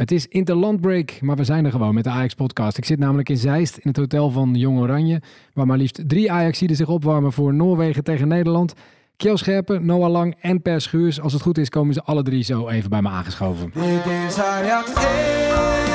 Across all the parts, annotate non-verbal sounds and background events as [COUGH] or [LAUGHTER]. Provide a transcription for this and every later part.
Het is interlandbreak, maar we zijn er gewoon met de Ajax-podcast. Ik zit namelijk in Zeist in het hotel van Jong Oranje, waar maar liefst drie Ajaxiden zich opwarmen voor Noorwegen tegen Nederland. Kjell Scherpen, Noah Lang en Per Schuurs. Als het goed is, komen ze alle drie zo even bij me aangeschoven. Dit is Ajax 1,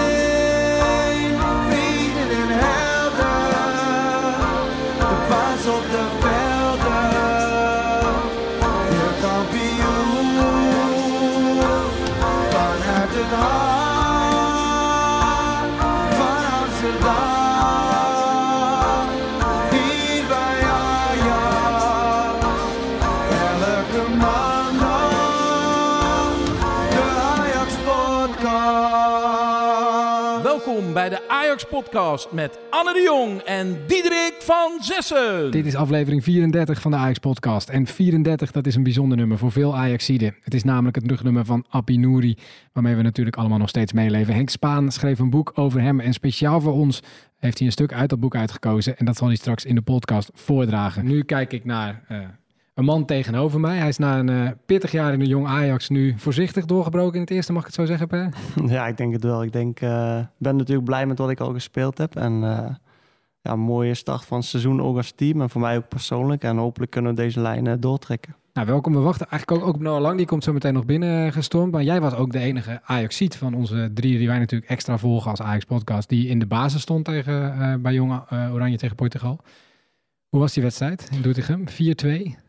bij de Ajax Podcast met Anne de Jong en Diederik van Zessen. Dit is aflevering 34 van de Ajax-podcast. En 34, dat is een bijzonder nummer voor veel Ajaxiden. Het is namelijk het rugnummer van Appie Nouri, waarmee we natuurlijk allemaal nog steeds meeleven. Henk Spaan schreef een boek over hem en speciaal voor ons heeft hij een stuk uit dat boek uitgekozen. En dat zal hij straks in de podcast voordragen. Nu kijk ik naar eh, een man tegenover mij. Hij is na een eh, pittig jaar in de jong Ajax nu voorzichtig doorgebroken in het eerste, mag ik het zo zeggen, Per? Ja, ik denk het wel. Ik denk, eh, ben natuurlijk blij met wat ik al gespeeld heb. En eh, ja, een mooie start van het seizoen ook als team. En voor mij ook persoonlijk. En hopelijk kunnen we deze lijn doortrekken. Nou, welkom. We wachten eigenlijk ook, ook op Noah Lang. Die komt zo meteen nog binnen gestormd. Maar jij was ook de enige Ajaxiet van onze drie die wij natuurlijk extra volgen als Ajax-podcast. Die in de basis stond tegen, bij Jong Oranje tegen Portugal. Hoe was die wedstrijd in Doetinchem? 4-2?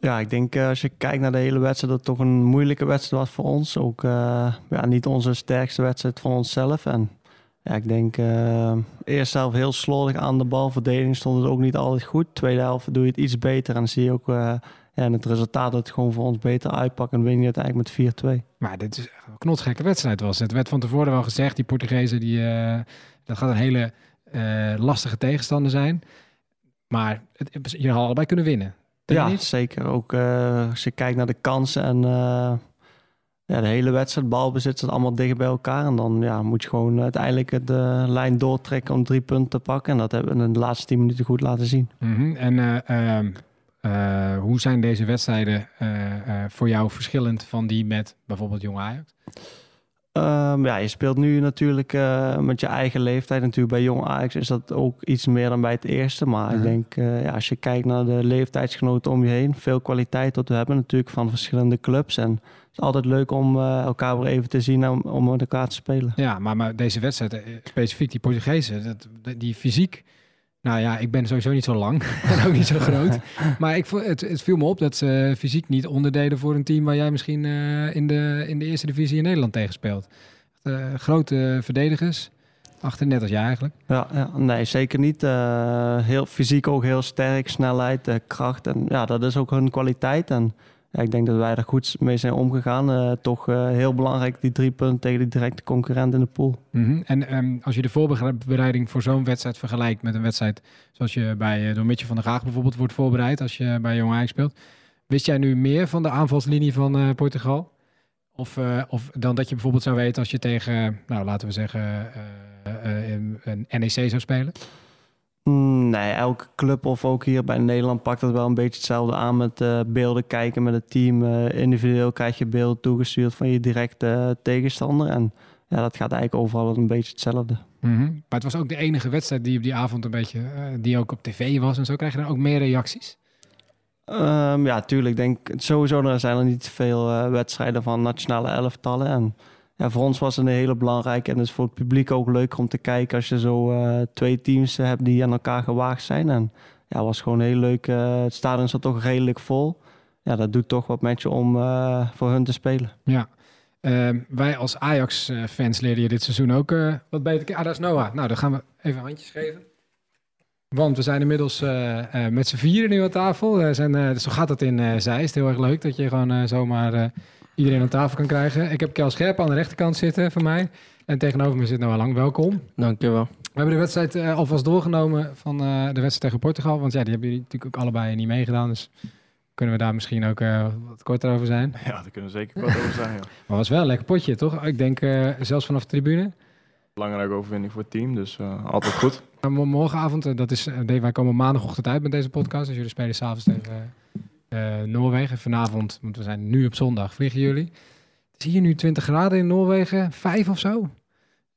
Ja, ik denk eh, als je kijkt naar de hele wedstrijd, dat het toch een moeilijke wedstrijd was voor ons. Ook eh, ja, niet onze sterkste wedstrijd van onszelf. En ja, ik denk eh, eerst zelf heel slordig aan de bal. Verdediging stond het ook niet altijd goed. Tweede helft doe je het iets beter. En zie je ook ja, het resultaat dat het gewoon voor ons beter uitpakt. En win je uiteindelijk met 4-2. Maar dit is een knotsgekke wedstrijd was het. Het werd van tevoren wel gezegd, die Portugezen, die, dat gaat een hele lastige tegenstander zijn. Maar het, je had allebei kunnen winnen. Ja, niet? zeker. Ook eh, als je kijkt naar de kansen en eh, ja, de hele wedstrijd, balbezit, zit allemaal dicht bij elkaar. En dan ja, moet je gewoon uiteindelijk de lijn doortrekken om drie punten te pakken. En dat hebben we in de laatste tien minuten goed laten zien. Mhm. En eh, ehm, eh, hoe zijn deze wedstrijden eh, eh, voor jou verschillend van die met bijvoorbeeld Jong Ajax? Ehm, ja, je speelt nu natuurlijk eh, met je eigen leeftijd. Natuurlijk bij Jong Ajax is dat ook iets meer dan bij het eerste. Maar ik denk, eh, ja, als je kijkt naar de leeftijdsgenoten om je heen, veel kwaliteit dat we hebben natuurlijk van verschillende clubs. En het is altijd leuk om eh, elkaar weer even te zien en om, om met elkaar te spelen. Ja, maar, maar deze wedstrijd, specifiek die Portugezen, dat, die fysiek... Nou ja, ik ben sowieso niet zo lang [LAUGHS] en ook niet zo groot. [LAUGHS] Maar ik, het, het viel me op dat ze fysiek niet onderdeden voor een team waar jij misschien eh, in, de, in de eerste divisie in Nederland tegen speelt. Eh, grote verdedigers, achter net als jij eigenlijk. Ja, ja, nee, zeker niet. Eh, heel, fysiek ook heel sterk, snelheid, kracht. En ja, dat is ook hun kwaliteit. En ja, ik denk dat wij er goed mee zijn omgegaan. Eh, toch eh, heel belangrijk, die drie punten tegen die directe concurrent in de pool. Mhm. En ehm, als je de voorbereiding voor zo'n wedstrijd vergelijkt met een wedstrijd zoals je bij eh, door van der Gaag bijvoorbeeld wordt voorbereid als je bij Jong Ajax speelt. Wist jij nu meer van de aanvalslinie van Portugal? Of, of dan dat je bijvoorbeeld zou weten als je tegen, nou laten we zeggen, een NEC zou spelen? Mm, Nee, elke club of ook hier bij Nederland pakt dat wel een beetje hetzelfde aan met eh, beelden kijken met het team. Eh, individueel krijg je beelden toegestuurd van je directe eh, tegenstander. En ja, dat gaat eigenlijk overal een beetje hetzelfde. Mhm. Maar het was ook de enige wedstrijd die op die avond een beetje, die ook op tv was en zo. Krijg je dan ook meer reacties? Ehm, ja, tuurlijk. Ik denk sowieso er zijn er niet veel wedstrijden van nationale elftallen. En ja, voor ons was het een hele belangrijke. En is voor het publiek ook leuker om te kijken als je zo eh, twee teams hebt die aan elkaar gewaagd zijn. En ja, was gewoon heel leuk. eh, het stadion zat toch redelijk vol. Ja, dat doet toch wat met je om eh, voor hun te spelen. Ja. Ehm, wij als Ajax-fans leren je dit seizoen ook eh, wat beter. Ah, dat is Noah. Nou, dan gaan we even handjes geven. Want we zijn inmiddels eh, eh, met z'n vieren nu aan tafel. Zijn, eh, zo gaat dat in eh Zeist. Heel erg leuk dat je gewoon eh, zomaar eh, iedereen aan tafel kan krijgen. Ik heb Kel Scherp aan de rechterkant zitten van mij. En tegenover me zit Noah Lang. Welkom. Dankjewel. We hebben de wedstrijd eh, alvast doorgenomen van eh, de wedstrijd tegen Portugal. Want ja, die hebben jullie natuurlijk ook allebei niet meegedaan. Dus kunnen we daar misschien ook eh, wat korter over zijn. Ja, daar kunnen we zeker wat over zijn. Ja. [LAUGHS] Maar was wel een lekker potje, toch? Ik denk eh, zelfs vanaf de tribune. Belangrijke overwinning voor het team, dus eh, altijd goed. Morgenavond, dat is, wij komen maandagochtend uit met deze podcast. Dus jullie spelen s'avonds tegen eh, Noorwegen. Vanavond, want we zijn nu op zondag, vliegen jullie. Het is hier nu 20 graden in Noorwegen, vijf of zo.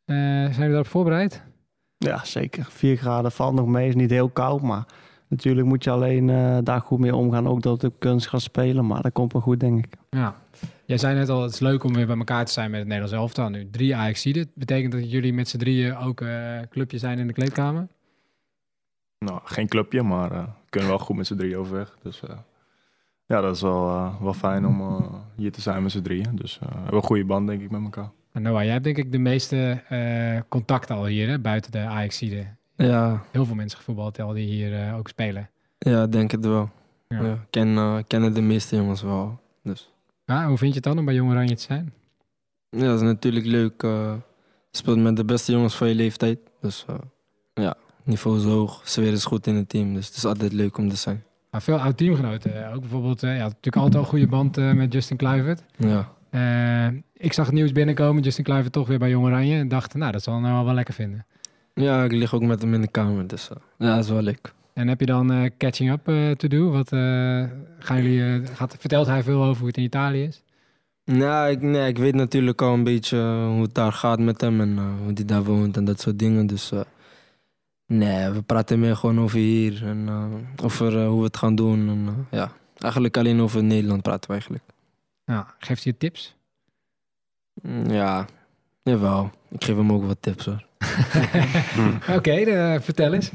Eh, zijn jullie daarop voorbereid? Ja, zeker. 4 graden valt nog mee. Is niet heel koud, maar natuurlijk moet je alleen eh, daar goed mee omgaan. Ook dat op kunst gaat spelen, maar dat komt wel goed, denk ik. Ja. Jij zei net al, het is leuk om weer bij elkaar te zijn met het Nederlands elftal. Nu drie Ajaxiden. Betekent dat jullie met z'n drieën ook eh clubje zijn in de kleedkamer? Nou, geen clubje, maar eh, we kunnen wel goed met z'n drieën overweg. Dus eh, ja, dat is wel, eh, wel fijn om eh, hier te zijn met z'n drieën. Dus eh, we hebben een goede band, denk ik, met elkaar. En Noah, jij hebt denk ik de meeste eh contacten al hier, hè, buiten de Ajaxiden. Ja, Heel veel mensen gevoetbald al die hier eh, ook spelen. ja, denk het wel. Ja. Ja. Ken, kennen de meeste jongens wel. Dus Ja, hoe vind je het dan om bij Jong Oranje te zijn? ja, dat is natuurlijk leuk. eh, je speelt met de beste jongens van je leeftijd. Dus eh, ja, niveau is hoog. Sfeer is goed in het team. Dus het is altijd leuk om te zijn. Maar veel oud-teamgenoten. eh, Ook bijvoorbeeld, eh ja, natuurlijk altijd al een goede band eh, met Justin Kluivert. Ja, ik zag het nieuws binnenkomen, Justin Kluivert toch weer bij Jong Oranje. En dacht, nou, dat zal nou wel, wel lekker vinden. ja ik lig ook met hem in de kamer. Dus ja, dat is wel leuk. En heb je dan catching up eh to do? Wat gaan jullie, gaat, vertelt hij veel over hoe het in Italië is? Nou, ik, nee, ik weet natuurlijk al een beetje hoe het daar gaat met hem en hoe hij daar woont en dat soort dingen. Dus nee, we praten meer gewoon over hier en eh, over eh, hoe we het gaan doen. En, eh, ja, eigenlijk alleen over Nederland praten we eigenlijk. Ja, geeft hij je tips? Mm, Ja, jawel. Ik geef hem ook wat tips hoor. [LAUGHS] Oké, vertel eens.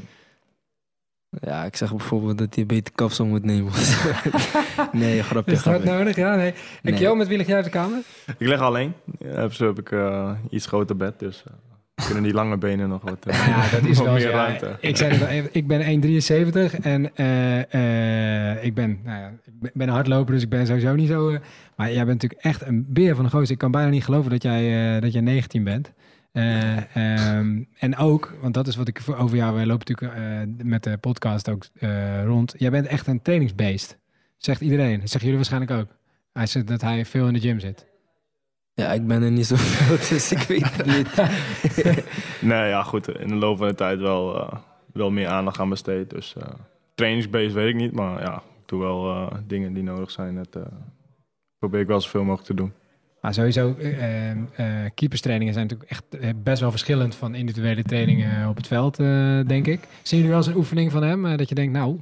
Ja, ik zeg bijvoorbeeld dat hij beter kapsel moet nemen. [LAUGHS] nee, grapje. Is dat nodig? Ja, nee. En Nee. Kjell, met wie lig jij op de kamer? Ik lig alleen. Ja, zo heb ik eh, iets groter bed, dus eh, [LAUGHS] kunnen die lange benen nog wat, eh, [LAUGHS] Ja, dat is [LAUGHS] wel meer. Ja, ruimte. ik, zei even, ik ben 1,73 en eh, eh, ik ben, nou ja, ik ben- een hardloper, dus ik ben sowieso niet zo... eh, maar jij bent natuurlijk echt een beer van de gozer. Ik kan bijna niet geloven dat jij, eh, dat jij 19 bent. Eh, ehm, en ook, want dat is wat ik voor- over jou... Wij lopen natuurlijk eh, met de podcast ook eh, rond. Jij bent echt een trainingsbeest. Zegt iedereen. Dat zeggen jullie waarschijnlijk ook. Hij zegt dat hij veel in de gym zit. Ja, ik ben er niet zoveel, [LAUGHS] dus ik weet het niet. [LAUGHS] Nee, ja, goed. In de loop van de tijd wel, eh, wel meer aandacht aan besteed. Dus eh trainingsbase weet ik niet, maar ja, ik doe wel eh, dingen die nodig zijn. Dat eh, probeer ik wel zoveel mogelijk te doen. Maar sowieso, eh, keeperstrainingen zijn natuurlijk echt best wel verschillend van individuele trainingen op het veld, eh, denk ik. Zien jullie wel eens een oefening van hem, dat je denkt, nou,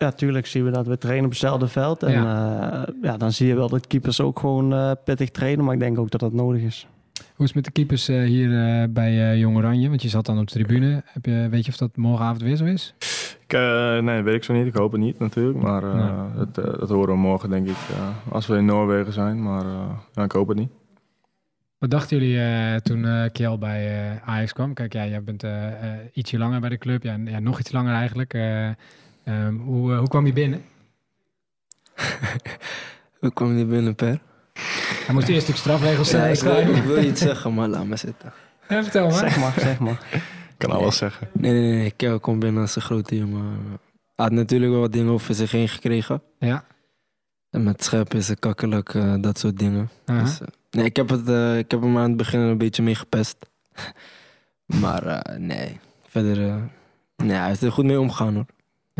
Ja, tuurlijk zien we dat we trainen op hetzelfde veld. En ja. ja, dan zie je wel dat keepers ook gewoon eh, pittig trainen. Maar ik denk ook dat dat nodig is. hoe is het met de keepers eh, hier eh, bij eh, Jong Oranje? Want je zat dan op de tribune. Heb je, weet je of dat morgenavond weer zo is? Ik, eh, nee, weet ik zo niet. Ik hoop het niet natuurlijk. Maar eh, Nee. dat, eh, dat horen we morgen, denk ik, eh, als we in Noorwegen zijn. Maar eh, ja, ik hoop het niet. Wat dachten jullie eh, toen eh Kjell bij eh, Ajax kwam? Kijk, ja, jij bent eh, eh, ietsje langer bij de club. Ja, ja, nog iets langer eigenlijk. Eh, ehm, hoe, eh, hoe kwam je binnen? [LAUGHS] Hoe kwam je binnen, Per? Hij moest eerst natuurlijk strafregels Ja, eh, ik, wil, ik wil iets zeggen, maar laat me zitten. Ja, vertel maar. Zeg maar, zeg maar. Ik kan alles zeggen. Nee, nee, nee. Kel komt binnen als een grote jongen. Hij had natuurlijk wel wat dingen over zich heen gekregen. Ja. En met scherp is kakkelijk, eh, dat soort dingen. Dus, eh, nee, ik heb, het, eh, ik heb hem aan het begin een beetje mee gepest. [LAUGHS] maar eh, nee, verder... eh, nee, hij is er goed mee omgegaan hoor.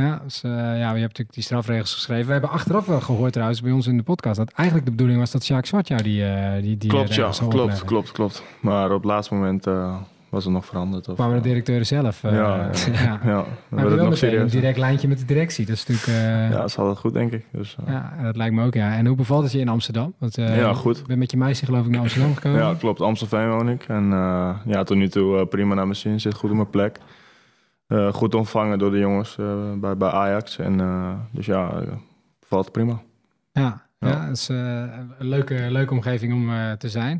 Ja, dus, eh, ja, je hebt natuurlijk die strafregels geschreven. We hebben achteraf wel gehoord trouwens bij ons in de podcast... dat eigenlijk de bedoeling was dat Sjaak Zwart jou die, eh die, die Klopt, ja. regels zou Klopt, opleggen. klopt, klopt. Maar op het laatste moment eh, was het nog veranderd. Of, kwamen de eh, directeuren zelf. eh, Ja, ja, [LAUGHS] ja. ja. ja, Maar [LAUGHS] werd wel meteen een direct lijntje met de directie. Dat is natuurlijk... eh, Ja, ja. dat is altijd goed, denk ik. Dus, eh, dat lijkt me ook, ja. En hoe bevalt het je in Amsterdam? Want, eh, Ja, goed. Je bent met je meisje geloof ik naar Amsterdam [LAUGHS] gekomen. Ja, klopt. Amstelveen woon ik. En eh, ja, tot nu toe eh, prima naar mijn zin. Zit goed op mijn plek. Eh, goed ontvangen door de jongens eh, bij, bij Ajax. En, eh, dus ja, valt prima. Ja, ja. Ja. het is eh, een leuke, leuke omgeving om eh, te zijn.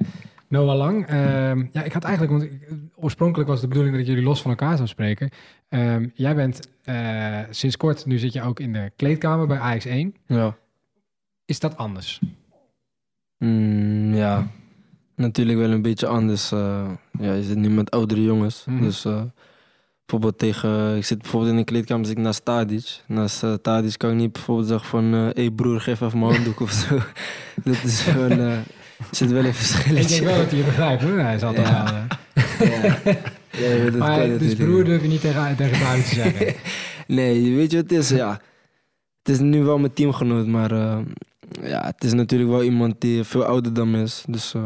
Noah Lang, ehm, ja, ik had eigenlijk, want ik- oorspronkelijk was de bedoeling dat ik jullie los van elkaar zou spreken. Ehm, jij bent eh, sinds kort, nu zit je ook in de kleedkamer bij AX1. Ja. Is dat anders? Mm, ja, natuurlijk wel een beetje anders. eh. ja, je zit nu met oudere jongens. Mhm. Dus eh, bijvoorbeeld tegen... Ik zit bijvoorbeeld in de kleedkamer zit ik naast Tadic. Naast uh, Tadic kan ik niet bijvoorbeeld zeggen van... Hé hey broer, geef even mijn handdoek of zo. [LAUGHS] dat is wel... eh, er zit wel een Ik verschilletje. denk wel dat hij je begrijpt hoor. Hij zat al Ja. wel. eh. ja. Ja, [LAUGHS] maar dus broer durf je niet tegen, tegen Tadic te zeggen. [LAUGHS] Nee, weet je wat het is? Ja. Het is nu wel mijn teamgenoot, maar eh, ja, het is natuurlijk wel iemand die veel ouder dan me is. Dus eh,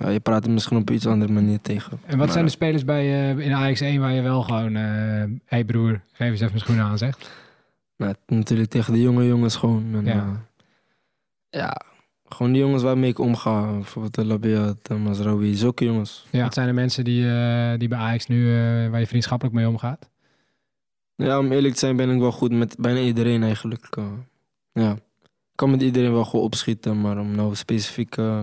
Ja, je praat er misschien op iets andere manier tegen. En wat Maar, zijn de spelers bij, eh, in Ajax 1 waar je wel gewoon... Hé hey broer, geef eens even mijn schoenen aan, zegt? Nou, natuurlijk tegen de jonge jongens gewoon. En, Ja. ja. ja, gewoon die jongens waarmee ik omga. Bijvoorbeeld de Labiat, de Mazraoui, zulke jongens. Wat zijn de mensen die, eh, die bij Ajax nu, eh, waar je vriendschappelijk mee omgaat? Ja, om eerlijk te zijn ben ik wel goed met bijna iedereen eigenlijk. eh. ja, ik kan met iedereen wel gewoon opschieten, maar om nou specifiek eh,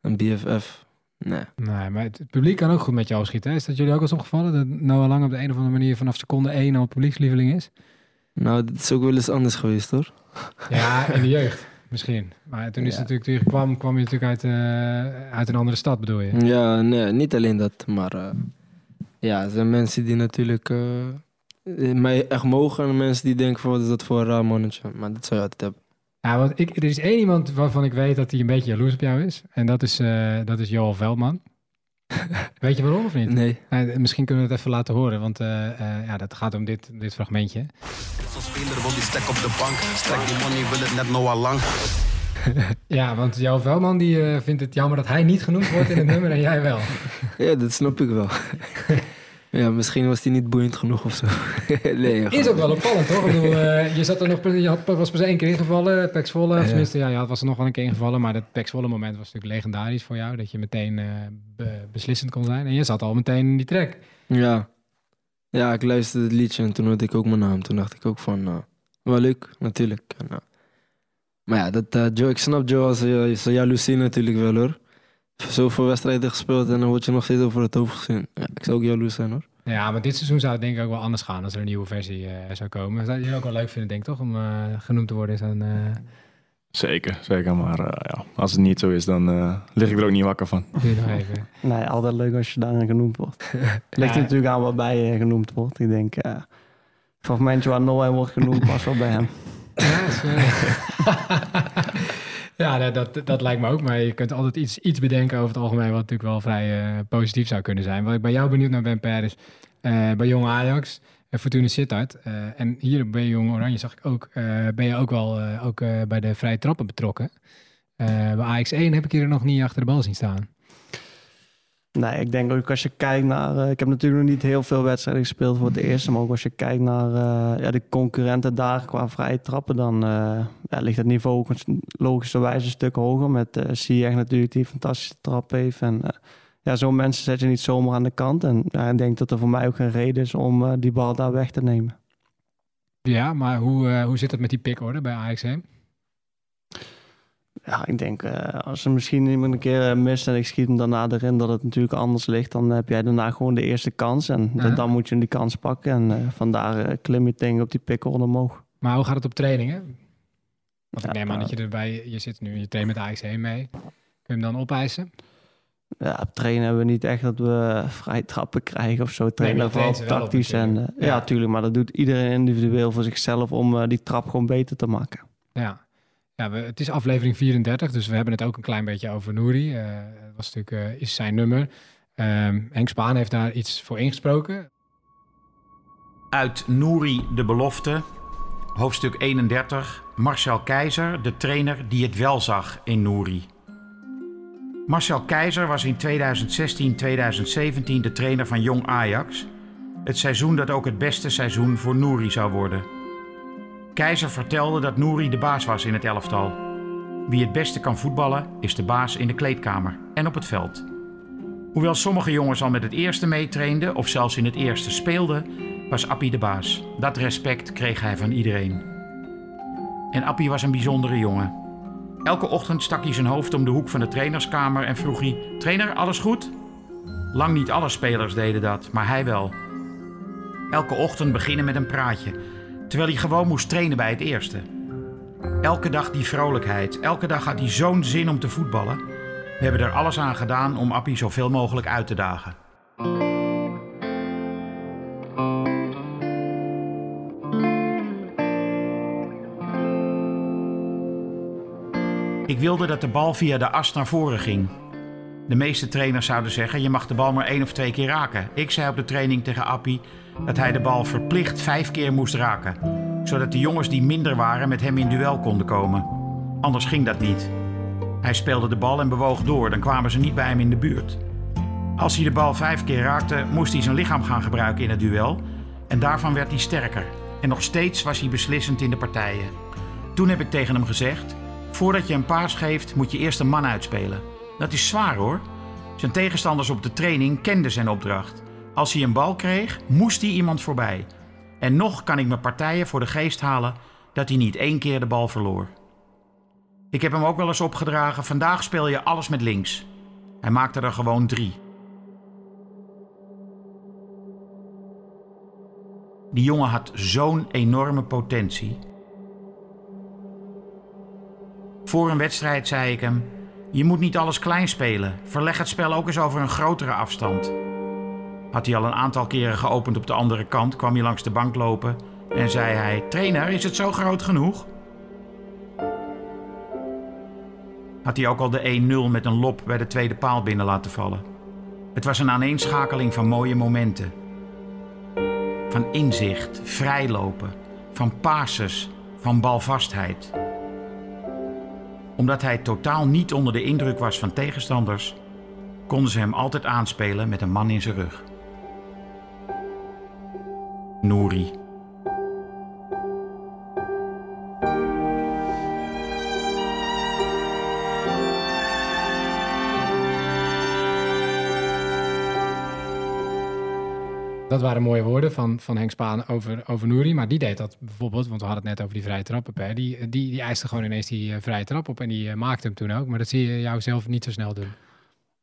een BFF, nee. Nee, maar het, het publiek kan ook goed met jou schieten. hè? Is dat jullie ook eens opgevallen? Dat Noah Lang op de een of andere manier vanaf seconde 1 al publiekslieveling is? Nou, dat is ook wel eens anders geweest hoor. Ja, in de [LAUGHS] jeugd misschien. Maar toen is Ja. het natuurlijk, toen je kwam, kwam je natuurlijk uit, eh, uit een andere stad, bedoel je? Ja, nee, niet alleen dat, maar eh, ja, er zijn mensen die natuurlijk eh, mij echt mogen en mensen die denken van wat is dat voor een raar mannetje. Maar dat zou je altijd hebben. Ja, want ik, er is één iemand waarvan ik weet dat hij een beetje jaloers op jou is. En dat is, eh dat is Joel Veldman. [LAUGHS] weet je waarom of niet? Nee. Nou, misschien kunnen we het even laten horen, want eh, eh, ja, dat gaat om dit, dit fragmentje. Zo'n speler wil die stek op de bank. Stek die money, wil het net Noah Lang. [LAUGHS] Ja, want Joel Veldman die, eh, vindt het jammer dat hij niet genoemd wordt in het nummer en jij wel. Ja, dat snap ik wel. [LAUGHS] ja, misschien was die niet boeiend genoeg of zo. [LAUGHS] nee, Is ook wel opvallend, toch? Ik bedoel, [LAUGHS] eh, je, zat er nog, je had, was pas één keer ingevallen, Pax Volle. Ja. tenminste, ja, je was er nog wel een keer ingevallen. Maar dat Pax Volle moment was natuurlijk legendarisch voor jou. Dat je meteen eh, be- beslissend kon zijn. En je zat al meteen in die track. Ja. Ja, ik luisterde het liedje en toen hoorde ik ook mijn naam. Toen dacht ik ook van, nou, wel leuk, natuurlijk. En, nou. Maar ja, dat, eh, Joe, ik snap Joe als je als jaloezie natuurlijk wel hoor. Zoveel wedstrijden gespeeld en dan word je nog steeds over het hoofd gezien. Ja, ik zou ook jaloers zijn hoor. Ja, maar dit seizoen zou het denk ik ook wel anders gaan als er een nieuwe versie eh, zou komen. Zou je het ook wel leuk vinden, denk ik, toch? Om eh, genoemd te worden in zo'n... eh, Zeker, zeker. Maar eh, ja, als het niet zo is, dan eh, lig ik er ook niet wakker van. doe nog even. [LAUGHS] Nee, altijd leuk als je daarin genoemd wordt. Het [LAUGHS] ligt Ja. er natuurlijk aan waarbij je genoemd wordt. Ik denk, eh het fragmentje waar Noah wordt genoemd, past wel bij hem. [LAUGHS] Ja, ja dat, dat lijkt me ook. Maar je kunt altijd iets, iets bedenken over het algemeen... wat natuurlijk wel vrij eh, positief zou kunnen zijn. Wat ik bij jou benieuwd naar ben, Per, is... eh, bij Jong Ajax en Fortuna Sittard... eh, en hier bij Jong Oranje zag ik ook... eh, ben je ook wel eh, ook, eh, bij de vrije trappen betrokken. Eh, bij Ajax 1 heb ik je er nog niet achter de bal zien staan. Nee, ik denk ook als je kijkt naar... eh, ik heb natuurlijk nog niet heel veel wedstrijden gespeeld voor het eerste. Maar ook als je kijkt naar eh, ja, de concurrenten daar qua vrije trappen... dan eh, ja, ligt het niveau ook logischerwijs een stuk hoger. Met uh, natuurlijk die een fantastische trap heeft. En ja, zo'n mensen zet je niet zomaar aan de kant. En ik denk dat er voor mij ook geen reden is om die bal daar weg te nemen. Ja, maar hoe, hoe zit het met die pickorde bij 1? Ja, ik denk eh, als er misschien iemand een keer eh, mist en ik schiet hem daarna erin, dat het natuurlijk anders ligt. Dan heb jij daarna gewoon de eerste kans. En dan moet je die kans pakken. En eh, vandaar klim je tegen op die pickorde omhoog. Maar hoe gaat het op trainingen? Want ik neem aan dat je erbij... Je zit nu, je traint met 1 mee. Kun je hem dan opeisen? Ja, op trainen hebben we niet echt dat we vrij trappen krijgen of zo. Trainen je vooral ze op tactisch. En, Ja. ja, tuurlijk. Maar dat doet iedereen individueel voor zichzelf om die trap gewoon beter te maken. Ja, ja we, het is aflevering 34, dus we hebben het ook een klein beetje over Nouri. Eh dat was natuurlijk, eh, is zijn nummer. Ehm, Henk Spaan heeft daar iets voor ingesproken. Uit Nouri de Belofte, hoofdstuk 31. Marcel Keizer, de trainer die het wel zag in Nouri. Marcel Keizer was in 2016-2017 de trainer van Jong Ajax. Het seizoen dat ook het beste seizoen voor Nouri zou worden. Keizer vertelde dat Nouri de baas was in het elftal. Wie het beste kan voetballen, is de baas in de kleedkamer en op het veld. Hoewel sommige jongens al met het eerste meetrainden of zelfs in het eerste speelden, was Appie de baas. Dat respect kreeg hij van iedereen. En Appie was een bijzondere jongen. Elke ochtend stak hij zijn hoofd om de hoek van de trainerskamer en vroeg hij: Trainer, alles goed? Lang niet alle spelers deden dat, maar hij wel. Elke ochtend beginnen met een praatje, terwijl hij gewoon moest trainen bij het eerste. Elke dag die vrolijkheid, elke dag had hij zo'n zin om te voetballen. We hebben er alles aan gedaan om Appie zoveel mogelijk uit te dagen. Ik wilde dat de bal via de as naar voren ging. De meeste trainers zouden zeggen: je mag de bal maar één of twee keer raken. Ik zei op de training tegen Appie dat hij de bal verplicht vijf keer moest raken, zodat de jongens die minder waren met hem in duel konden komen. Anders ging dat niet. Hij speelde de bal en bewoog door, dan kwamen ze niet bij hem in de buurt. Als hij de bal vijf keer raakte, moest hij zijn lichaam gaan gebruiken in het duel. En daarvan werd hij sterker. En nog steeds was hij beslissend in de partijen. Toen heb ik tegen hem gezegd: Voordat je een paas geeft, moet je eerst een man uitspelen. Dat is zwaar hoor. Zijn tegenstanders op de training kenden zijn opdracht. Als hij een bal kreeg, moest hij iemand voorbij. En nog kan ik mijn partijen voor de geest halen dat hij niet één keer de bal verloor. Ik heb hem ook wel eens opgedragen: vandaag speel je alles met links. Hij maakte er gewoon drie. Die jongen had zo'n enorme potentie. Voor een wedstrijd zei ik hem: Je moet niet alles klein spelen. Verleg het spel ook eens over een grotere afstand. Had hij al een aantal keren geopend op de andere kant, kwam hij langs de bank lopen en zei hij: Trainer, is het zo groot genoeg? Had hij ook al de 1-0 met een lop bij de tweede paal binnen laten vallen. Het was een aaneenschakeling van mooie momenten. Van inzicht, vrijlopen, van passes, van balvastheid. Omdat hij totaal niet onder de indruk was van tegenstanders, konden ze hem altijd aanspelen met een man in zijn rug. Nouri. Dat waren mooie woorden van, van Henk Spaan over, over Nouri. Maar die deed dat bijvoorbeeld, want we hadden het net over die vrije trappen. Per. Die, die, die eiste gewoon ineens die eh, vrije trap op en die eh, maakte hem toen ook. Maar dat zie je jou zelf niet zo snel doen.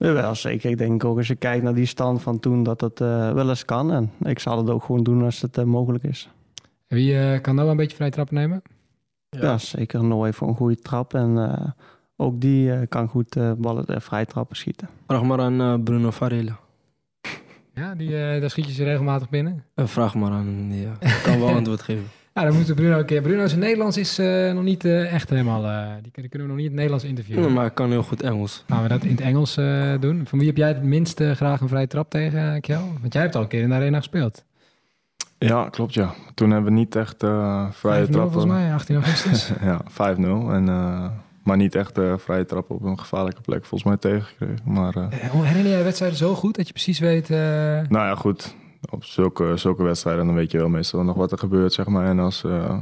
Jawel, zeker. Ik denk ook als je kijkt naar die stand van toen dat het eh, wel eens kan. En ik zal het ook gewoon doen als het eh, mogelijk is. Wie eh, kan nou een beetje vrije trappen nemen? Ja, zeker nooit voor een goede trap. En eh, ook die eh, kan goed eh, ballen uh, vrij trappen schieten. Vraag maar aan eh, Bruno Varela. Ja, die, eh, daar schiet je ze regelmatig binnen. Vraag maar aan hem. Die eh, kan wel [LAUGHS] antwoord geven. Ja, dan moeten Bruno een keer. Bruno's Nederlands is eh, nog niet eh, echt helemaal. eh, die, die kunnen we nog niet in het Nederlands interviewen. Ja, maar hij kan heel goed Engels. Gaan we dat in het Engels eh, doen? Van wie heb jij het minste graag een vrije trap tegen, Kjell? Want jij hebt al een keer in de arena gespeeld. Ja, klopt ja. Toen hebben we niet echt eh vrije 5-0 trappen. volgens mij, 18 augustus. ja, 5-0. En, eh, maar niet echt eh, vrije trappen op een gevaarlijke plek volgens mij tegengekregen. Maar hoe Herinner jij wedstrijden zo goed dat je precies weet... eh, nou ja, goed. Op zulke, zulke wedstrijden dan weet je wel meestal nog wat er gebeurt, zeg maar. En als eh,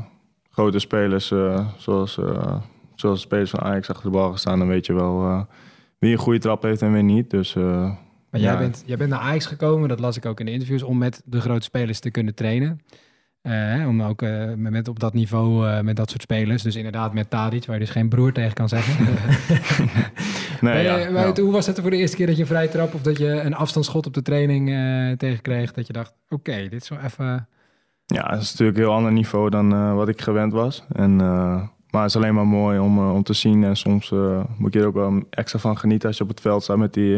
grote spelers, eh, zoals, eh, zoals de spelers van Ajax achter de bal gaan staan... dan weet je wel eh, wie een goede trap heeft en wie niet. Dus eh, Maar jij, Ja. bent, jij bent naar Ajax gekomen, dat las ik ook in de interviews, om met de grote spelers te kunnen trainen. Eh, hè, om ook eh, met, op dat niveau, eh, met dat soort spelers. Dus inderdaad met Tadic, waar je dus geen broer tegen kan zeggen. [LAUGHS] nee, ja, eh, maar ja. Hoe was het voor de eerste keer dat je een vrije trap of dat je een afstandsschot op de training eh tegenkreeg? Dat je dacht, oké, dit is wel even... Ja, het is natuurlijk een heel ander niveau dan eh, wat ik gewend was. En, maar het is alleen maar mooi om, om te zien. En soms moet je er ook wel extra van genieten als je op het veld staat met, die,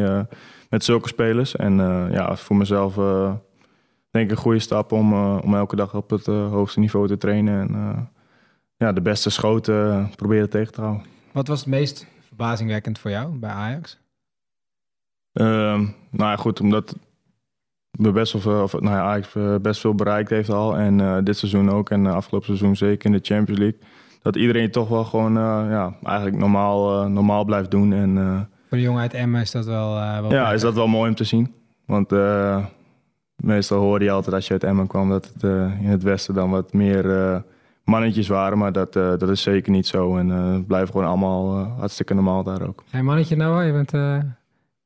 met zulke spelers. En ja, voor mezelf denk ik een goede stap om, om elke dag op het hoogste niveau te trainen. En ja, de beste schoten proberen tegen te houden. Wat was het meest verbazingwekkend voor jou bij Ajax? Ehm, nou ja, goed, omdat we best wel veel, of, nou ja, Ajax eh, best veel bereikt heeft al. En eh, dit seizoen ook. En eh, afgelopen seizoen zeker in de Champions League. Dat iedereen toch wel gewoon ja, eigenlijk normaal, normaal blijft doen. En Voor de jongen uit Emmen is dat wel... wel ja, is dat wel mooi om te zien. Want meestal hoorde je altijd als je uit Emmen kwam... dat het in het westen dan wat meer mannetjes waren. Maar dat, eh, dat is zeker niet zo. En eh, het blijft gewoon allemaal eh, hartstikke normaal daar ook. Geen mannetje nou, je bent... eh,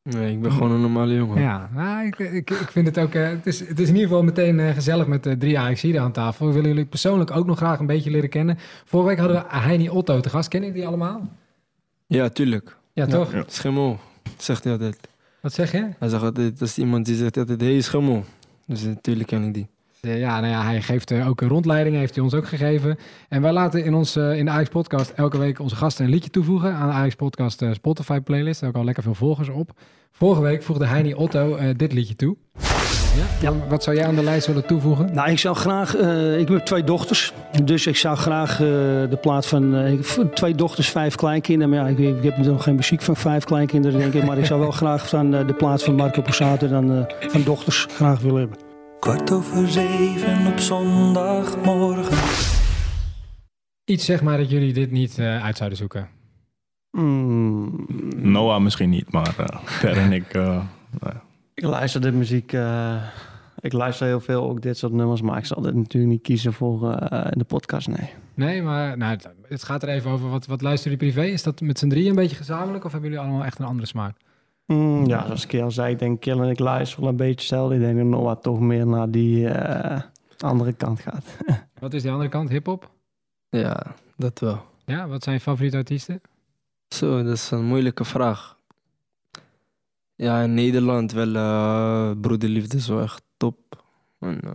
Nee, ik ben gewoon een normale jongen. Ja, nou, ik, ik, ik vind het ook. het, is, het is in ieder geval meteen gezellig met eh, drie Ajaxiden aan tafel. We willen jullie persoonlijk ook nog graag een beetje leren kennen. Vorige week hadden we Heini Otto te gast. Kennen jullie die allemaal? Ja, tuurlijk. Ja, toch? Ja. Schimmel, zegt hij altijd. Wat zeg je? Hij zegt altijd, dat is iemand die zegt altijd, hey schimmel. Dus natuurlijk ken ik die. Eh, Ja, nou ja, hij geeft eh, ook een rondleiding, heeft hij ons ook gegeven. En wij laten in, ons, eh, in de Ajax Podcast elke week onze gasten een liedje toevoegen aan de Ajax Podcast Spotify playlist. Daar ik al lekker veel volgers op. Vorige week voegde Heini Otto dit liedje toe. Ja? Wat zou jij aan de lijst willen toevoegen? Nou, ik zou graag. ik heb twee dochters. Dus ik zou graag de plaat van. twee dochters, vijf kleinkinderen. Maar ja, ik, ik heb nog geen muziek van vijf kleinkinderen, denk ik. Maar ik zou wel [LAUGHS] graag van de plaat van Marco Borsato dan van dochters graag willen hebben. Kwart over zeven op zondagmorgen. Iets zeg maar dat jullie dit niet eh, uit zouden zoeken. Mm, Noah misschien niet, maar verder en ik... eh, nou ja. ik luister de muziek... eh, ik luister heel veel, ook dit soort nummers. Maar ik zal dit natuurlijk niet kiezen voor eh, de podcast, nee. Nee, maar nou, het, het gaat er even over. Wat, wat luisteren jullie privé? Is dat met z'n drieën een beetje gezamenlijk? Of hebben jullie allemaal echt een andere smaak? Mm, ja, zoals ik al zei, ik denk Kill en ik luister wel een beetje hetzelfde. Ik denk dat Noah toch meer naar die eh, andere kant gaat. [LAUGHS] Wat is die andere kant? Hip-hop? Ja, dat wel. Ja, wat zijn je favoriete artiesten? Zo, dat is een moeilijke vraag. Ja, in Nederland wel eh, Broederliefde is wel echt top. En, eh,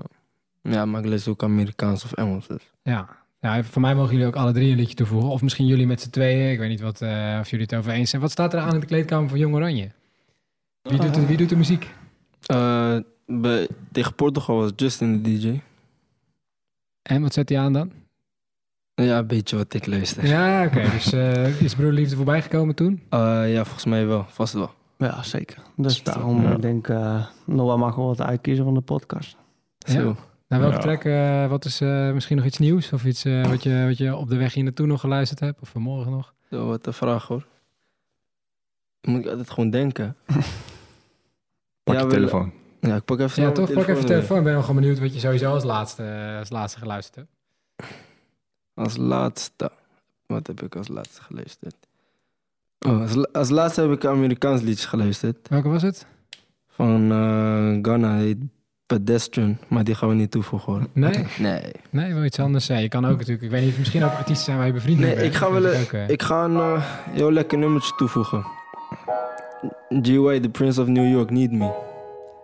ja, maar ik lees ook Amerikaans of Engels. Dus. Ja. ja, voor mij mogen jullie ook alle drie een liedje toevoegen. Of misschien jullie met z'n tweeën. Ik weet niet wat, eh, of jullie het over eens zijn. Wat staat er aan in de kleedkamer van Jong Oranje? Wie doet de, wie doet de muziek? Eh, bij, tegen Portugal was Justin de DJ. En wat zet hij aan dan? Ja, een beetje wat ik luister. Ja, oké. dus eh, is Broer Liefde voorbij gekomen toen? Eh, ja, volgens mij wel. Vast wel. Ja, zeker. Dus daarom, Ja. ik denk, eh Noah mag wel wat uitkiezen van de podcast. Zo. Ja. Nou, welke Ja. track, eh, wat is eh, misschien nog iets nieuws? Of iets eh, wat, je, wat je op de weg hier naartoe nog geluisterd hebt? Of vanmorgen nog? Zo, wat een vraag hoor. Moet ik altijd gewoon denken. [LAUGHS] Pak Ja, je wel- telefoon. Ja, ik pak even Ja, toch? Pak even weer. telefoon. Ik ben nog gewoon benieuwd wat je sowieso als laatste, als laatste geluisterd hebt. Als laatste. Wat heb ik als laatste geluisterd? Oh, als, als laatste heb ik een Amerikaans liedje geluisterd. Welke was het? Van eh Ghana, heet Pedestrian. Maar die gaan we niet toevoegen hoor. Nee? [LAUGHS] Nee. Nee, wil iets anders zijn. Je kan ook natuurlijk, ik weet niet, misschien ook artiesten zijn waar je bevriend mee Nee, ik ga wel ook, eh, Ik ga een eh, heel lekker nummertje toevoegen. GY, The Prince of New York, Need Me.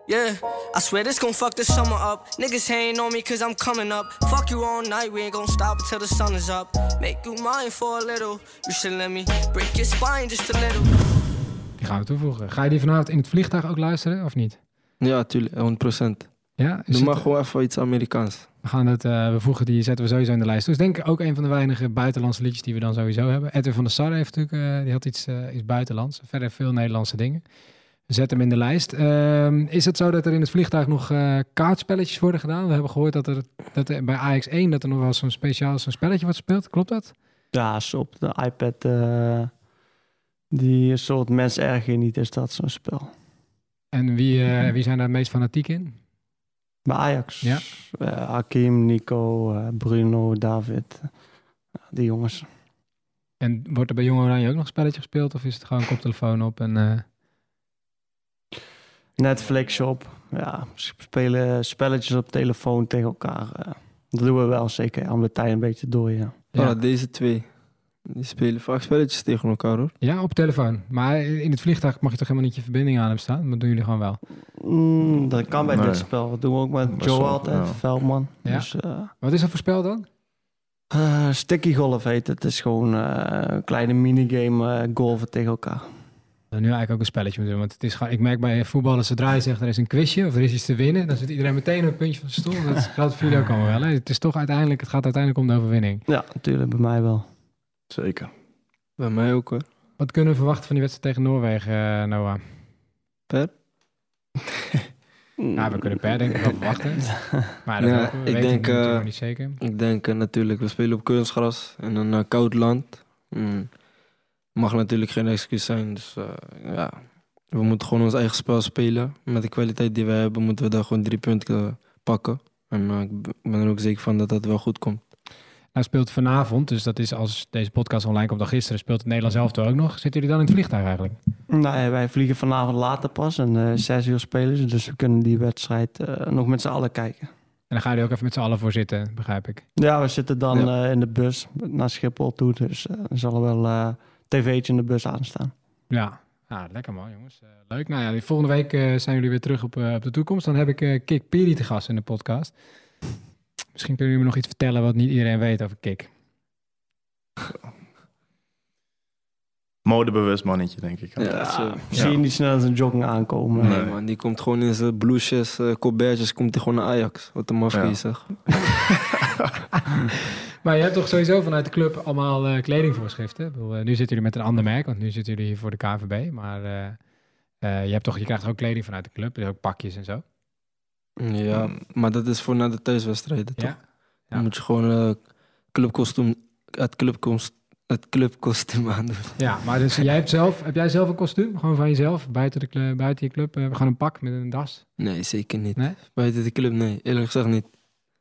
Yeah, I swear this gon' fuck the summer up. Niggas hating on me cause I'm coming up. Fuck you all night, we ain't gon' stop until the sun is up. Make you mine for a little. You should let me break your spine just a little. Die gaan we toevoegen. Ga je die vanavond in het vliegtuig ook luisteren, of niet? Ja, tuurlijk, 100%. Ja? Is Doe het- maar gewoon even iets Amerikaans. We gaan het, eh, we voegen die, zetten we sowieso in de lijst. Dus denk ik ook een van de weinige buitenlandse liedjes die we dan sowieso hebben. Edwin van der Sar heeft natuurlijk, eh, die had iets, eh, iets buitenlands. Verder veel Nederlandse dingen. We zetten hem in de lijst. Ehm, is het zo dat er in het vliegtuig nog kaartspelletjes worden gedaan? We hebben gehoord dat er, dat er bij AX1 dat er nog wel zo'n speciaal zo'n spelletje wordt gespeeld. Klopt dat? Ja, op de iPad die soort mens erger niet is dat zo'n spel. En wie, wie zijn daar het meest fanatiek in? Bij Ajax. Ja. Eh, Hakim, Nico, eh, Bruno, David. Ja, die jongens. En wordt er bij Jong Oranje ook nog een spelletje gespeeld? Of is het gewoon koptelefoon op en... eh, Netflix op. Ja, we spelen spelletjes op telefoon tegen elkaar. eh. dat doen we wel zeker, om de tijd een beetje door, ja. Ja. Oh, deze twee. Die spelen vaak spelletjes tegen elkaar hoor. Ja, op telefoon. Maar in het vliegtuig mag je toch helemaal niet je verbinding aan hebben staan? Dat doen jullie gewoon wel. Mm, dat kan bij Nee. dit spel. Dat doen we ook met Best Joe wel, altijd, ja. Veldman. Ja. Dus, eh, Wat is dat voor spel dan? eh, sticky golf heet het. Het is gewoon eh, een kleine minigame golven tegen elkaar. Nu eigenlijk ook een spelletje moeten doen. Want het is gewoon, ik merk bij voetballen, zodra je zegt er is een quizje of er is iets te winnen, dan zit iedereen meteen op het puntje van zijn stoel. Dat geldt voor jullie ook allemaal wel. Hè? Het is toch uiteindelijk, het gaat uiteindelijk om de overwinning. Ja, natuurlijk bij mij wel. Zeker. Bij mij ook hoor. Wat kunnen we verwachten van die wedstrijd tegen Noorwegen, eh, Noah? Per? Ja, we kunnen per denk ik wel [LAUGHS] verwachten. Maar dat Ja, weten we ik weten denk, natuurlijk eh, niet zeker. Ik denk eh, natuurlijk, we spelen op kunstgras in een koud land. Mm. Mag natuurlijk geen excuus zijn. Dus ja, we moeten gewoon ons eigen spel spelen. Met de kwaliteit die we hebben, moeten we daar gewoon drie punten pakken. En ik ik ben er ook zeker van dat dat wel goed komt. Nou speelt vanavond, dus dat is als deze podcast online komt dan gisteren, speelt het Nederlands elftal ook nog. Zitten jullie dan in het vliegtuig eigenlijk? Nee, wij vliegen vanavond later pas en eh zes uur spelen ze. Dus we kunnen die wedstrijd eh, nog met z'n allen kijken. En dan ga je er ook even met z'n allen voor zitten, begrijp ik. Ja, we zitten dan Ja. eh, in de bus naar Schiphol toe. Dus er zal wel tv'tje in de bus aanstaan. Ja, ja lekker man jongens. Leuk. Nou ja, volgende week zijn jullie weer terug op, op de toekomst. Dan heb ik Kik Piri te gast in de podcast. Misschien kunnen jullie me nog iets vertellen wat niet iedereen weet over Kik. Modebewust mannetje, denk ik. Ja. Zie je niet snel als een jogging aankomen. Nee, Nee. man, die komt gewoon in zijn blouses, eh colbertjes, komt hij gewoon naar Ajax. Wat een mafie Ja. zeg. [LAUGHS] Maar je hebt toch sowieso vanuit de club allemaal eh, kledingvoorschriften? Ik bedoel, eh, nu zitten jullie met een ander merk, want nu zitten jullie hier voor de KVB. Maar eh, eh, je, hebt toch, je krijgt ook kleding vanuit de club, dus ook pakjes en zo. Ja, maar dat is voor na de thuiswedstrijden toch? Ja. Dan Ja. moet je gewoon eh clubkostuum, het clubkost, het clubkostuum [LAUGHS] aan doen. Ja, maar dus jij hebt zelf, heb jij zelf een kostuum? Gewoon van jezelf? Buiten, de, cl- buiten je club? eh, gewoon een pak met een das? Nee, zeker niet. Nee? Buiten de club, nee. Eerlijk gezegd niet.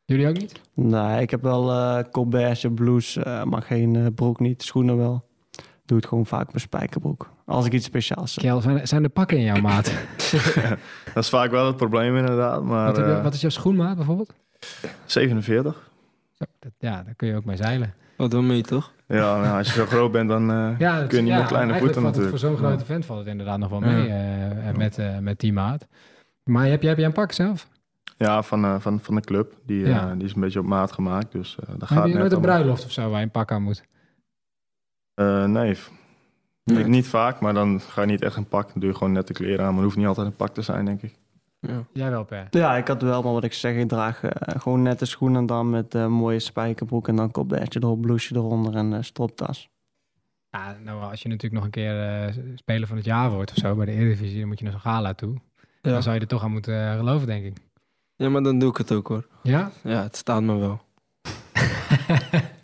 Jullie ook niet? Nee, ik heb wel eh colbertje, blouse, eh, maar geen eh, broek niet. Schoenen wel. Doe het gewoon vaak met spijkerbroek. Als ik iets speciaals heb. Kel, zijn, zijn er pakken in jouw maat? [LAUGHS] Dat is vaak wel het probleem inderdaad. Maar wat, je- eh, wat is jouw schoenmaat bijvoorbeeld? 47. Zo, dat- ja, daar kun je ook mee zeilen. Wat dan mee, toch? Ja, nou, als je zo [LAUGHS] groot bent, dan eh, Ja, dat- kun je niet ja, met kleine voeten natuurlijk. Voor zo'n grote vent valt het inderdaad nog wel mee eh, met, eh, met die maat. Maar heb jij, heb jij een pak zelf? Ja, van, eh, van, van de club. Die, eh, die is een beetje op maat gemaakt. Dus eh dat Maar gaat heb je net nooit een bruiloft of zo waar je een pak aan moet? Eh, nee. Nee. Niet, niet vaak, maar dan ga je niet echt een pak. Dan doe je gewoon nette kleren aan. Maar het hoeft niet altijd een pak te zijn, denk ik. Ja. Jij wel, Per. Ja, ik had wel, maar wat ik zeg, ik draag eh, gewoon nette schoenen dan met eh, mooie spijkerbroek en dan colbertje erop, blouseje eronder en stropdas. Ja, nou, als je natuurlijk nog een keer eh, speler van het jaar wordt of zo bij de Eredivisie, dan moet je naar zo'n gala toe. Ja. Dan zou je er toch aan moeten geloven, denk ik. ja, maar dan doe ik het ook hoor. Ja? Ja, het staat me wel. [LAUGHS]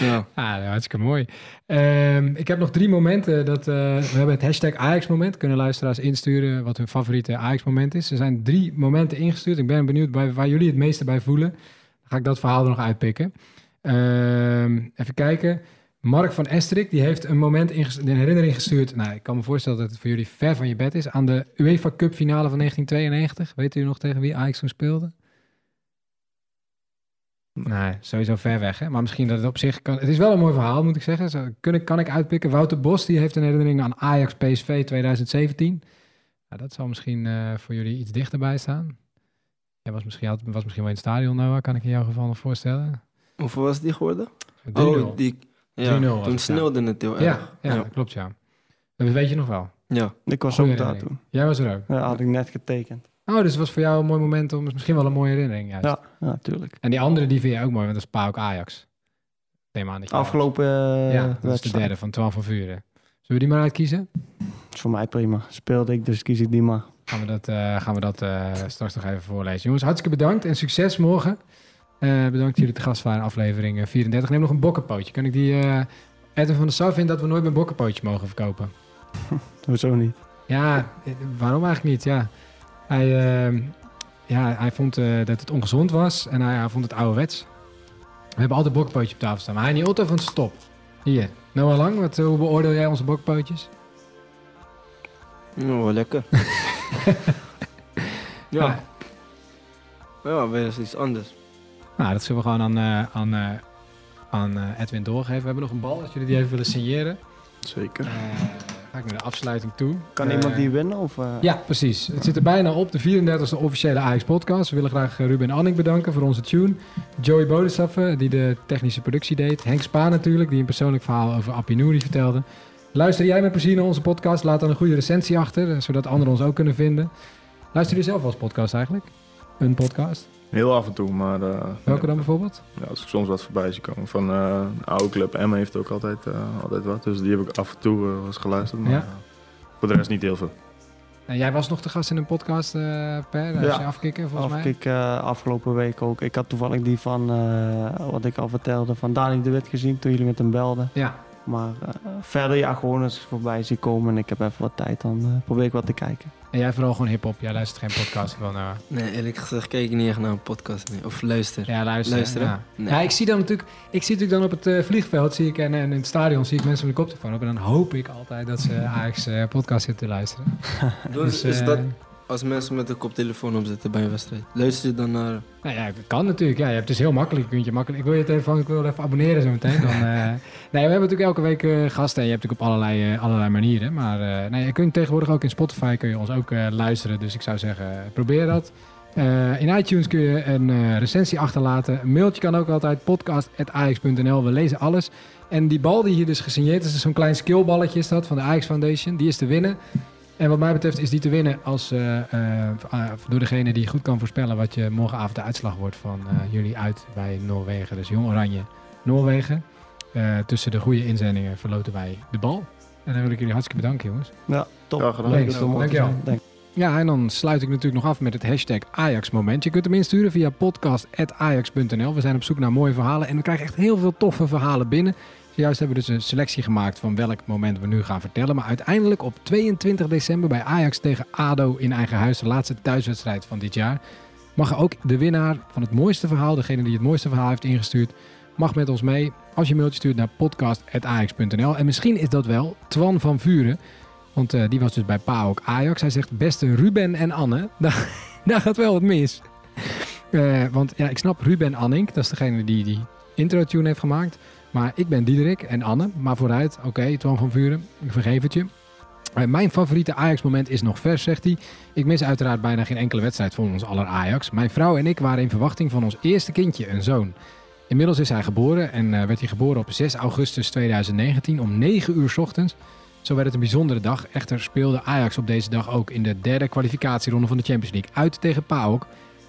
ja. Ah, hartstikke mooi. Ehm, ik heb nog drie momenten. Dat, eh, we hebben het hashtag Ajax-moment. Kunnen luisteraars insturen wat hun favoriete Ajax-moment is. Er zijn drie momenten ingestuurd. Ik ben benieuwd bij, waar jullie het meeste bij voelen. Dan ga ik dat verhaal er nog uitpikken. Ehm, even kijken. Mark van Estrik die heeft een moment een herinnering gestuurd. Nou, ik kan me voorstellen dat het voor jullie ver van je bed is. Aan de UEFA Cup finale van 1992. Weet u nog tegen wie Ajax toen speelde? Nee, sowieso ver weg. Hè? Maar misschien dat het op zich kan. Het is wel een mooi verhaal, moet ik zeggen. Zo, kun, kan ik uitpikken. Wouter Bos die heeft een herinnering aan Ajax PSV 2017. Nou, dat zal misschien eh, voor jullie iets dichterbij staan. Jij was misschien, had, was misschien wel in het stadion, Noah. Kan ik in jouw geval nog voorstellen? Hoeveel was die geworden? 3-0. Oh, die... Ja, 3-0 was toen het, sneeuwde het heel Ja, erg. ja, dat klopt, ja. Dat weet je nog wel. Ja. Ik was ook daar toen. Jij was er ook. Ja, had ik net getekend. Oh, dus het was voor jou een mooi moment om... Misschien wel een mooie herinnering, juist. Ja, ja, natuurlijk. En die andere, die vind je ook mooi, want dat is PAOK Ajax. Neem aan dat Afgelopen eh, Ja, dat is de derde van 12 van Vuren. Zullen we die maar uitkiezen? is voor mij prima. Speelde ik, dus kies ik die maar. Gaan we dat, eh, gaan we dat eh, straks nog even voorlezen. Jongens, hartstikke bedankt en succes morgen. Bedankt dat jullie te gast waren in aflevering eh, 34. Neem nog een bokkenpootje. Kan ik die... Edwin van der Sar vindt dat we nooit meer bokkenpootjes mogen verkopen. [LAUGHS] Hoezo niet? Ja, waarom eigenlijk niet? Ja, hij, eh, ja, hij vond eh, dat het ongezond was en hij, hij vond het ouderwets. We hebben altijd bokkenpootjes op tafel staan, maar hij niet altijd van stop. Hier, Noah Lang, wat, hoe beoordeel jij onze bokkenpootjes? Nou, wel lekker. [LAUGHS] ja. Ah, Ja, weer eens iets anders. Nou, dat zullen we gewoon aan, eh, aan, eh, aan eh, Edwin doorgeven. We hebben nog een bal, als jullie die even willen signeren. Zeker. Eh, ga ik naar de afsluiting toe. Kan Eh, iemand die winnen? Of, eh? Ja, precies. Het zit er bijna op, de 34e officiële Ajax podcast. We willen graag eh, Ruben Anning bedanken voor onze tune. Joey Bodesaffe, die de technische productie deed. Henk Spaan natuurlijk, die een persoonlijk verhaal over Appie Nouri vertelde. Luister jij met plezier naar onze podcast? Laat dan een goede recensie achter, eh, zodat anderen ons ook kunnen vinden. Luister je zelf als podcast eigenlijk? Een podcast? Heel af en toe, maar... eh, Welke dan bijvoorbeeld? Ja, als ik soms wat voorbij zie komen. Van eh een oude club M heeft ook altijd, eh, altijd wat. Dus die heb ik af en toe eens geluisterd. Maar Ja. voor de rest niet heel veel. En jij was nog te gast in een podcast, eh Per. Daar Ja. is je afkicken volgens mij. Afkik eh, afgelopen week ook. Ik had toevallig die van, eh, wat ik al vertelde, van Dani de Wit gezien toen jullie met hem belden. Ja. Maar eh, verder ja, gewoon als ik voorbij zie komen en ik heb even wat tijd, dan eh, probeer ik wat te kijken. En jij vooral gewoon hip-hop. Jij luistert geen podcast van. nou. Nee, eerlijk gezegd kijk ik niet echt naar een podcast. Nee. Of luister. Ja, luisteren. Luisteren? Ja. Nee. Ja, ik zie dan natuurlijk, ik zie natuurlijk dan op het eh, vliegveld zie ik, en, en in het stadion zie ik mensen met een koptelefoon op. En dan hoop ik altijd dat ze Ajax eh, podcast zitten te luisteren. [LAUGHS] Dus, Dus, is dat als mensen met een koptelefoon opzetten bij een wedstrijd? Luister je dan naar... Nou ja, het kan natuurlijk. Ja, je hebt het is heel makkelijk. Je kunt je makkelijk. Ik wil je telefoon, ik wil even abonneren zo meteen. Dan, [LAUGHS] eh, nee, we hebben natuurlijk elke week eh, gasten. En je hebt natuurlijk op allerlei, eh, allerlei manieren. Maar nee, je kunt tegenwoordig ook in Spotify kun je ons ook luisteren. Dus ik zou zeggen, probeer dat. In iTunes kun je een recensie achterlaten. Een mailtje kan ook altijd. podcast.ajax.nl. We lezen alles. En die bal die hier dus gesigneerd is, is zo'n klein skillballetje is dat van de Ajax Foundation. Die is te winnen. En wat mij betreft is die te winnen als, eh, eh, ah, door degene die goed kan voorspellen wat je morgenavond de uitslag wordt van eh, jullie uit bij Noorwegen. Dus Jong Oranje Noorwegen. Eh, tussen de goede inzendingen verloten wij de bal. En dan wil ik jullie hartstikke bedanken jongens. Ja, top. Ja, gedaan. Dankjewel. Ja, en dan sluit ik natuurlijk nog af met het hashtag Ajax-moment. Je kunt hem insturen via podcast.ajax.nl. We zijn op zoek naar mooie verhalen en we krijgen echt heel veel toffe verhalen binnen. Zojuist hebben we dus een selectie gemaakt van welk moment we nu gaan vertellen. Maar uiteindelijk op 22 december bij Ajax tegen ADO in eigen huis, de laatste thuiswedstrijd van dit jaar, mag ook de winnaar van het mooiste verhaal, degene die het mooiste verhaal heeft ingestuurd, mag met ons mee als je een mailtje stuurt naar podcast.ajax.nl. En misschien is dat wel Twan van Vuren. Want eh, die was dus bij Pa ook Ajax. Hij zegt, beste Ruben en Anne, [LAUGHS] daar, daar gaat wel wat mis. Eh, want ja, ik snap Ruben Annink, dat is degene die die intro-tune heeft gemaakt. Maar ik ben Diederik en Anne, maar vooruit. Oké, Twan van Vuren, ik vergeef het je. Eh, mijn favoriete Ajax-moment is nog vers, zegt hij. Ik mis uiteraard bijna geen enkele wedstrijd van ons aller Ajax. Mijn vrouw en ik waren in verwachting van ons eerste kindje, een zoon. Inmiddels is hij geboren en uh, werd hij geboren op 6 augustus 2019 om 9 uur ochtends. Zo werd het een bijzondere dag. Echter speelde Ajax op deze dag ook in de derde kwalificatieronde van de Champions League uit tegen PAOK.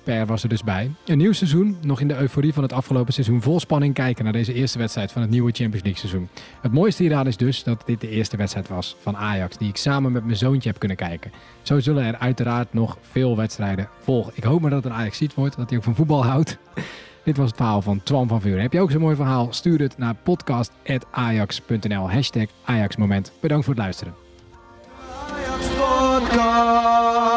Per was er dus bij. Een nieuw seizoen, nog in de euforie van het afgelopen seizoen, vol spanning kijken naar deze eerste wedstrijd van het nieuwe Champions League seizoen. Het mooiste hieraan is dus dat dit de eerste wedstrijd was van Ajax, die ik samen met mijn zoontje heb kunnen kijken. Zo zullen er uiteraard nog veel wedstrijden volgen. Ik hoop maar dat het een Ajax ziet wordt, dat hij ook van voetbal houdt. [LAUGHS] Dit was het verhaal van Twan van Vuren. Heb je ook zo'n mooi verhaal? Stuur het naar podcast.ajax.nl. Hashtag Ajaxmoment. Bedankt voor het luisteren. Dank